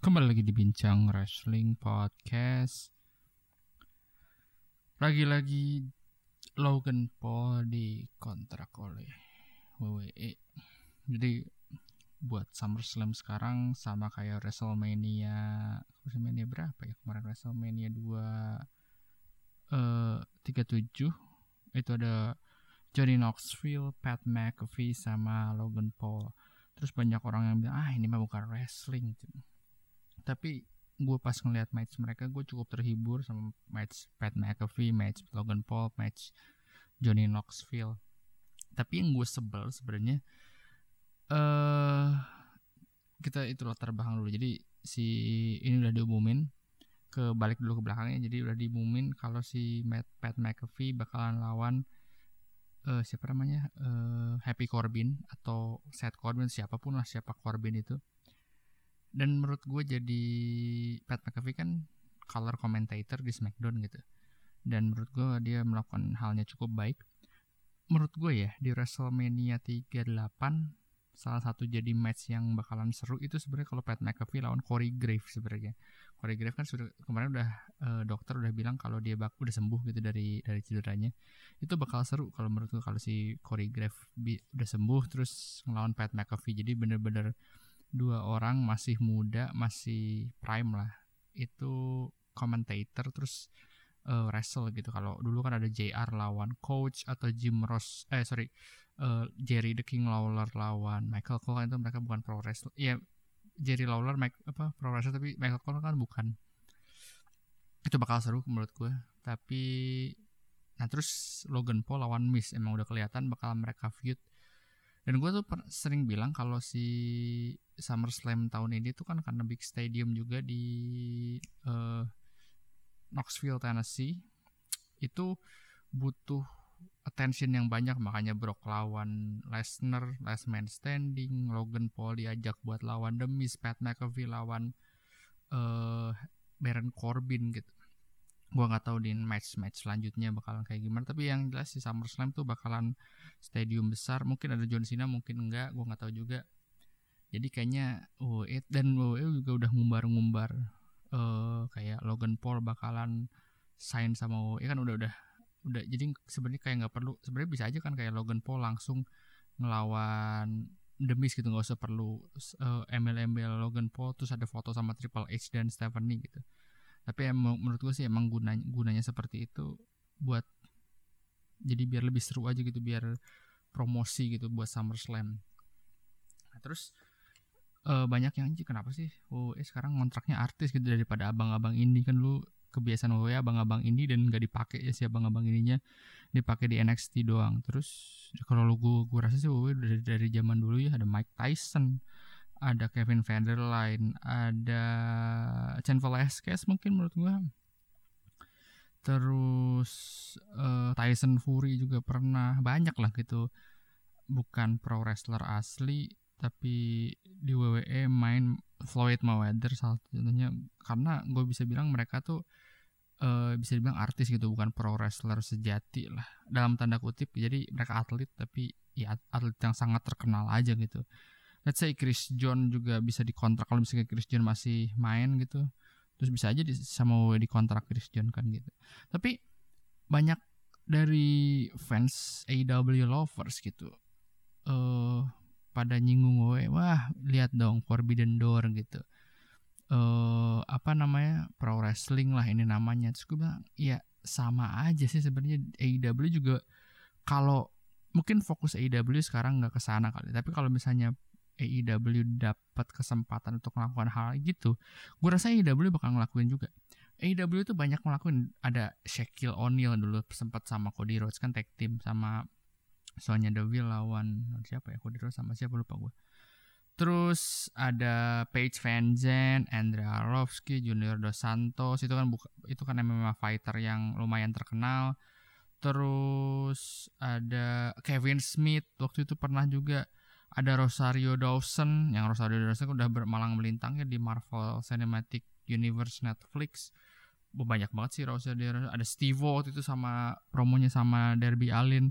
Kembali lagi di Bincang Wrestling Podcast Lagi-lagi Logan Paul dikontrak oleh WWE Jadi buat SummerSlam sekarang sama kayak WrestleMania WrestleMania berapa ya kemarin WrestleMania 2 eh 37 itu ada Johnny Knoxville, Pat McAfee sama Logan Paul. Terus banyak orang yang bilang ah ini mah bukan wrestling. Gitu. Tapi gue pas ngeliat match mereka gue cukup terhibur sama match Pat McAfee, match Logan Paul, match Johnny Knoxville. Tapi yang gue sebel sebenarnya uh, kita itu latar belakang dulu. Jadi si ini udah diumumin ke balik dulu ke belakangnya. Jadi udah diumumin kalau si Matt, Pat McAfee bakalan lawan uh, siapa namanya uh, Happy Corbin atau Seth Corbin siapa pun lah siapa Corbin itu dan menurut gue jadi Pat McAfee kan color commentator di SmackDown gitu dan menurut gue dia melakukan halnya cukup baik menurut gue ya di WrestleMania 38 salah satu jadi match yang bakalan seru itu sebenarnya kalau Pat McAfee lawan Corey Graves sebenarnya. Corey Graves kan sudah kemarin udah uh, dokter udah bilang kalau dia bak udah sembuh gitu dari dari cederanya. Itu bakal seru kalau menurut gue kalau si Corey Graves udah sembuh terus ngelawan Pat McAfee. Jadi bener-bener dua orang masih muda, masih prime lah. Itu commentator terus uh, wrestle gitu. Kalau dulu kan ada JR lawan Coach atau Jim Ross, eh sorry, uh, Jerry the King Lawler lawan Michael Cole itu mereka bukan pro wrestler. Iya, Jerry Lawler Mike, apa pro wrestler tapi Michael Cole kan bukan. Itu bakal seru menurut gue. Tapi nah terus Logan Paul lawan Miss emang udah kelihatan bakal mereka feud. Dan gue tuh sering bilang kalau si SummerSlam tahun ini tuh kan karena big stadium juga di uh, Knoxville, Tennessee itu butuh attention yang banyak makanya Brock lawan Lesnar, last man standing, Logan Paul diajak buat lawan The Miz, Pat McAfee lawan uh, Baron Corbin gitu. Gua nggak tahu di match-match selanjutnya bakalan kayak gimana, tapi yang jelas si SummerSlam tuh bakalan stadium besar, mungkin ada John Cena, mungkin enggak, gua nggak tahu juga. Jadi kayaknya WWE dan WWE juga udah ngumbar-ngumbar uh, kayak Logan Paul bakalan sign sama WWE kan udah udah udah. Jadi sebenarnya kayak nggak perlu sebenarnya bisa aja kan kayak Logan Paul langsung ngelawan demis gitu. Nggak usah perlu uh, ML-ML Logan Paul. Terus ada foto sama Triple H dan Stephanie gitu tapi emang menurut gue sih emang gunanya gunanya seperti itu buat jadi biar lebih seru aja gitu biar promosi gitu buat SummerSlam. Nah, terus uh, banyak yang kenapa sih oh eh sekarang kontraknya artis gitu daripada abang-abang ini kan lu kebiasaan WWE abang-abang ini dan nggak dipakai ya si abang-abang ininya dipakai di NXT doang. Terus kalau lu gue gue rasa sih WWE dari dari zaman dulu ya ada Mike Tyson ada Kevin Federline ada Chen Velasquez mungkin menurut gue terus uh, Tyson Fury juga pernah banyak lah gitu. Bukan pro wrestler asli tapi di WWE main Floyd Mayweather salah satunya. Karena gue bisa bilang mereka tuh uh, bisa dibilang artis gitu bukan pro wrestler sejati lah. Dalam tanda kutip jadi mereka atlet tapi ya atlet yang sangat terkenal aja gitu let's say Chris John juga bisa dikontrak kalau misalnya Chris John masih main gitu terus bisa aja di, sama WWE dikontrak Chris John kan gitu. Tapi banyak dari fans AEW lovers gitu eh uh, pada nyinggung gue wah lihat dong Forbidden Door gitu. Uh, apa namanya pro wrestling lah ini namanya. Terus gue bilang ya sama aja sih sebenarnya AEW juga kalau mungkin fokus AEW sekarang nggak ke sana kali. Tapi kalau misalnya AEW dapat kesempatan untuk melakukan hal gitu gue rasa AEW bakal ngelakuin juga AEW itu banyak ngelakuin ada Shaquille O'Neal dulu sempat sama Cody Rhodes kan tag team sama Sonya Deville lawan siapa ya? Cody Rhodes sama siapa lupa gue. Terus ada Paige Van Zandt, Andrea Arlovsky, Junior Dos Santos itu kan buka, itu kan MMA fighter yang lumayan terkenal. Terus ada Kevin Smith waktu itu pernah juga ada Rosario Dawson yang Rosario Dawson udah bermalang melintang ya di Marvel Cinematic Universe Netflix. Banyak banget sih Rosario Dawson. Ada Steve waktu itu sama promonya sama Derby Allin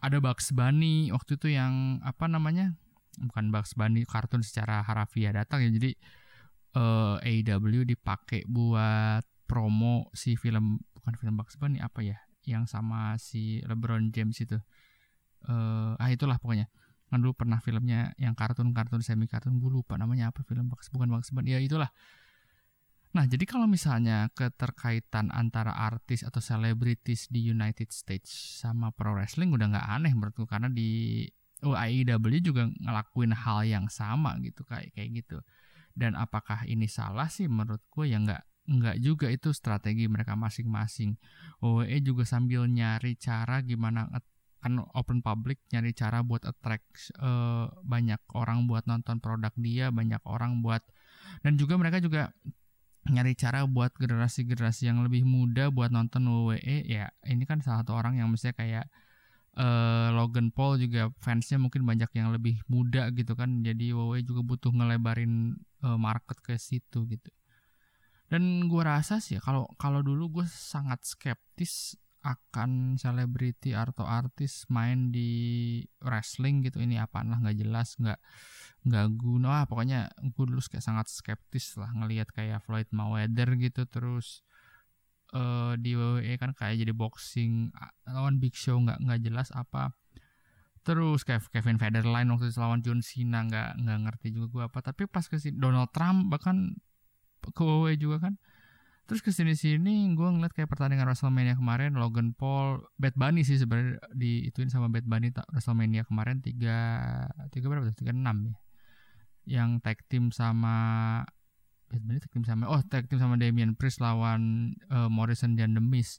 ada Bugs Bunny waktu itu yang apa namanya bukan Bugs Bunny kartun secara harafiah datang ya jadi uh, AEW dipakai buat promo si film bukan film Bugs Bunny apa ya yang sama si LeBron James itu uh, ah itulah pokoknya kan dulu pernah filmnya yang kartun-kartun semi kartun gue lupa namanya apa film bukan Bugs Bunny ya itulah Nah, jadi kalau misalnya keterkaitan antara artis atau selebritis di United States sama pro wrestling udah nggak aneh menurutku karena di AEW juga ngelakuin hal yang sama gitu kayak kayak gitu. Dan apakah ini salah sih menurutku ya nggak nggak juga itu strategi mereka masing-masing. WWE juga sambil nyari cara gimana kan open public nyari cara buat attract uh, banyak orang buat nonton produk dia, banyak orang buat dan juga mereka juga nyari cara buat generasi-generasi yang lebih muda buat nonton WWE ya ini kan salah satu orang yang mestinya kayak uh, Logan Paul juga fansnya mungkin banyak yang lebih muda gitu kan. Jadi WWE juga butuh ngelebarin uh, market ke situ gitu. Dan gue rasa sih kalau kalau dulu gue sangat skeptis akan selebriti atau artis main di wrestling gitu. Ini apaan lah nggak jelas nggak nggak guna. Ah, pokoknya gue dulu kayak sangat skeptis lah ngelihat kayak Floyd Mayweather gitu. Terus uh, di WWE kan kayak jadi boxing lawan Big Show nggak nggak jelas apa. Terus kayak Kevin Federline waktu itu lawan John Cena nggak nggak ngerti juga gue apa. Tapi pas ke Donald Trump bahkan ke WWE juga kan Terus ke sini sini gue ngeliat kayak pertandingan WrestleMania kemarin Logan Paul, Bad Bunny sih sebenarnya diituin sama Bad Bunny WrestleMania kemarin tiga tiga berapa tiga enam ya. Yang tag team sama Bad Bunny tag team sama oh tag team sama Damian Priest lawan uh, Morrison dan The Miz.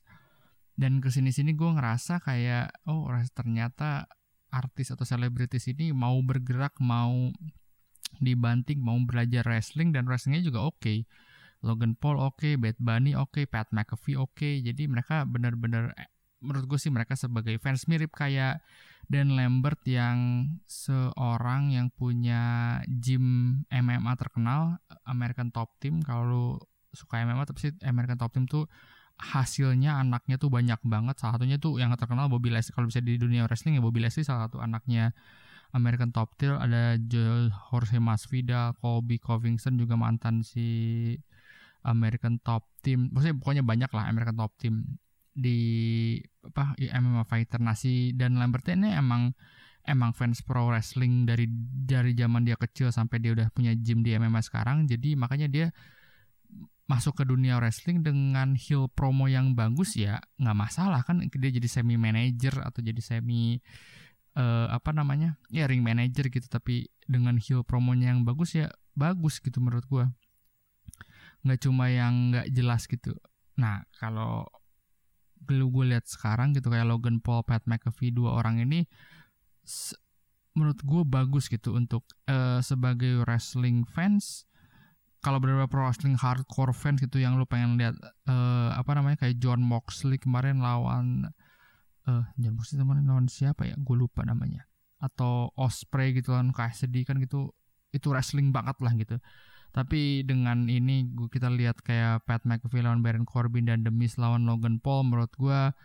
Dan ke sini sini gue ngerasa kayak oh ternyata artis atau selebritis ini mau bergerak mau dibanting mau belajar wrestling dan wrestlingnya juga oke. Okay Logan Paul oke, okay, Bad Bunny oke, okay, Pat McAfee oke. Okay. Jadi mereka benar-benar menurut gue sih mereka sebagai fans mirip kayak Dan Lambert yang seorang yang punya gym MMA terkenal American Top Team kalau suka MMA tapi sih American Top Team tuh hasilnya anaknya tuh banyak banget salah satunya tuh yang terkenal Bobby Leslie kalau bisa di dunia wrestling ya Bobby Leslie salah satu anaknya American Top Team ada Jorge Masvidal, Kobe Covington juga mantan si American Top Team. Maksudnya pokoknya banyak lah American Top Team di apa MMA Fighter. Nasi dan Lambert ini emang emang fans pro wrestling dari dari zaman dia kecil sampai dia udah punya gym di MMA sekarang. Jadi makanya dia masuk ke dunia wrestling dengan heel promo yang bagus ya nggak masalah kan. Dia jadi semi manager atau jadi semi uh, apa namanya ya ring manager gitu. Tapi dengan heel promonya yang bagus ya bagus gitu menurut gua nggak cuma yang nggak jelas gitu. Nah kalau lu gue lihat sekarang gitu kayak Logan Paul, Pat McAfee dua orang ini menurut gue bagus gitu untuk uh, sebagai wrestling fans. Kalau beberapa pro wrestling hardcore fans gitu yang lu pengen lihat uh, apa namanya kayak John Moxley kemarin lawan uh, John Moxley kemarin lawan siapa ya? Gue lupa namanya. Atau Osprey gitu kan kayak sedih kan gitu itu wrestling banget lah gitu tapi dengan ini kita lihat kayak Pat McAfee lawan Baron Corbin dan The Miz lawan Logan Paul menurut gue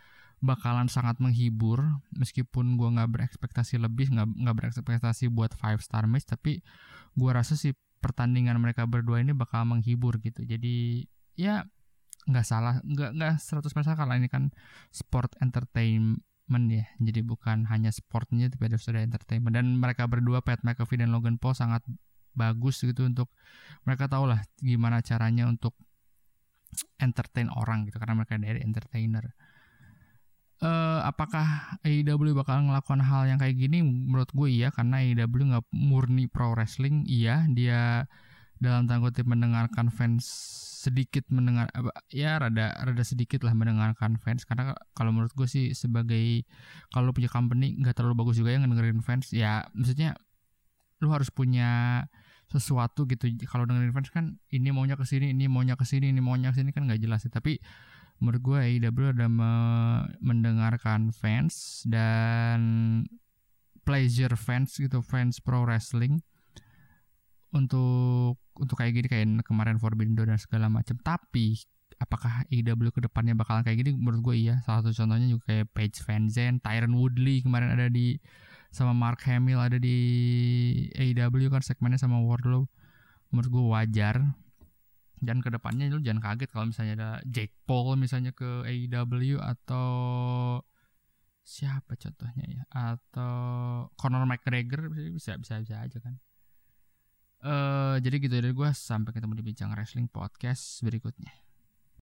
bakalan sangat menghibur. Meskipun gue nggak berekspektasi lebih nggak nggak berekspektasi buat five star match tapi gue rasa sih pertandingan mereka berdua ini bakal menghibur gitu. Jadi ya nggak salah nggak nggak 100% kalau ini kan sport entertainment ya. Jadi bukan hanya sportnya tapi ada sudah entertainment. Dan mereka berdua Pat McAfee dan Logan Paul sangat bagus gitu untuk mereka tahu lah gimana caranya untuk entertain orang gitu karena mereka dari entertainer. Uh, apakah AEW bakal ngelakukan hal yang kayak gini? Menurut gue iya karena AEW nggak murni pro wrestling. Iya dia dalam tanda kutip mendengarkan fans sedikit mendengar ya rada rada sedikit lah mendengarkan fans karena kalau menurut gue sih sebagai kalau punya company nggak terlalu bagus juga yang dengerin fans ya maksudnya lu harus punya sesuatu gitu. Kalau dengerin fans kan ini maunya ke sini ini maunya ke sini ini maunya ke sini kan nggak jelas sih. Tapi menurut gue AEW ada me mendengarkan fans dan pleasure fans gitu fans pro wrestling untuk untuk kayak gini kayak kemarin Forbidden Door dan segala macam tapi apakah AEW ke depannya bakalan kayak gini? Menurut gue iya. Salah satu contohnya juga kayak Paige Van Zandt Tyron Woodley kemarin ada di sama Mark Hamill ada di AEW kan segmennya sama Wardlow. Menurut gue wajar. Dan ke depannya lu jangan kaget kalau misalnya ada Jake Paul misalnya ke AEW atau siapa contohnya ya? Atau Conor McGregor bisa bisa bisa aja kan. Uh, jadi gitu dari gue sampai ketemu di bincang wrestling podcast berikutnya